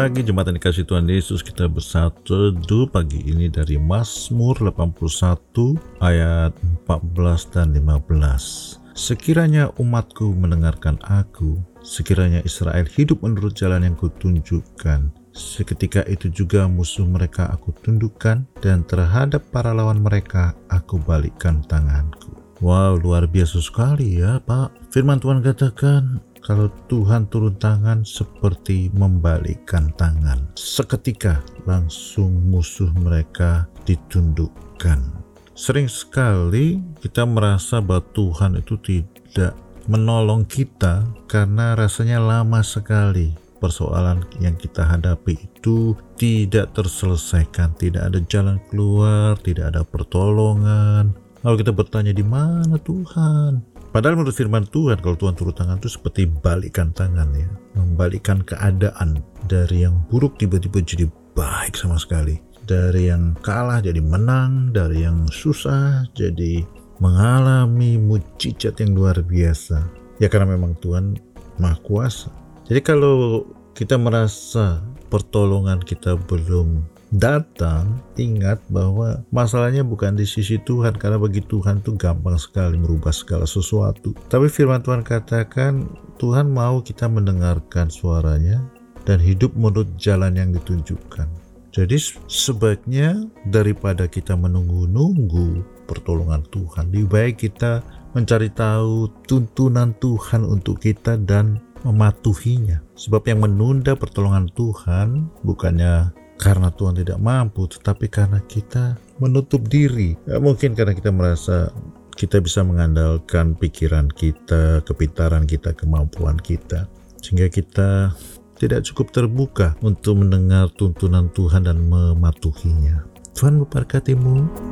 pagi jemaat yang dikasih Tuhan Yesus kita bersatu pagi ini dari Mazmur 81 ayat 14 dan 15 Sekiranya umatku mendengarkan aku Sekiranya Israel hidup menurut jalan yang kutunjukkan Seketika itu juga musuh mereka aku tundukkan dan terhadap para lawan mereka aku balikkan tanganku. Wow, luar biasa sekali ya Pak. Firman Tuhan katakan, kalau Tuhan turun tangan seperti membalikkan tangan. Seketika langsung musuh mereka ditundukkan. Sering sekali kita merasa bahwa Tuhan itu tidak menolong kita karena rasanya lama sekali persoalan yang kita hadapi itu tidak terselesaikan, tidak ada jalan keluar, tidak ada pertolongan. Lalu kita bertanya di mana Tuhan? Padahal menurut firman Tuhan kalau Tuhan turun tangan itu seperti balikan tangan ya, membalikkan keadaan dari yang buruk tiba-tiba jadi baik sama sekali. Dari yang kalah jadi menang, dari yang susah jadi mengalami mujizat yang luar biasa. Ya karena memang Tuhan Maha Kuasa. Jadi kalau kita merasa pertolongan kita belum datang, ingat bahwa masalahnya bukan di sisi Tuhan karena bagi Tuhan itu gampang sekali merubah segala sesuatu. Tapi firman Tuhan katakan Tuhan mau kita mendengarkan suaranya dan hidup menurut jalan yang ditunjukkan. Jadi sebaiknya daripada kita menunggu-nunggu pertolongan Tuhan, lebih baik kita mencari tahu tuntunan Tuhan untuk kita dan mematuhinya. Sebab yang menunda pertolongan Tuhan bukannya karena Tuhan tidak mampu, tetapi karena kita menutup diri. Ya, mungkin karena kita merasa kita bisa mengandalkan pikiran kita, kepintaran kita, kemampuan kita, sehingga kita tidak cukup terbuka untuk mendengar tuntunan Tuhan dan mematuhinya. Tuhan memberkatimu.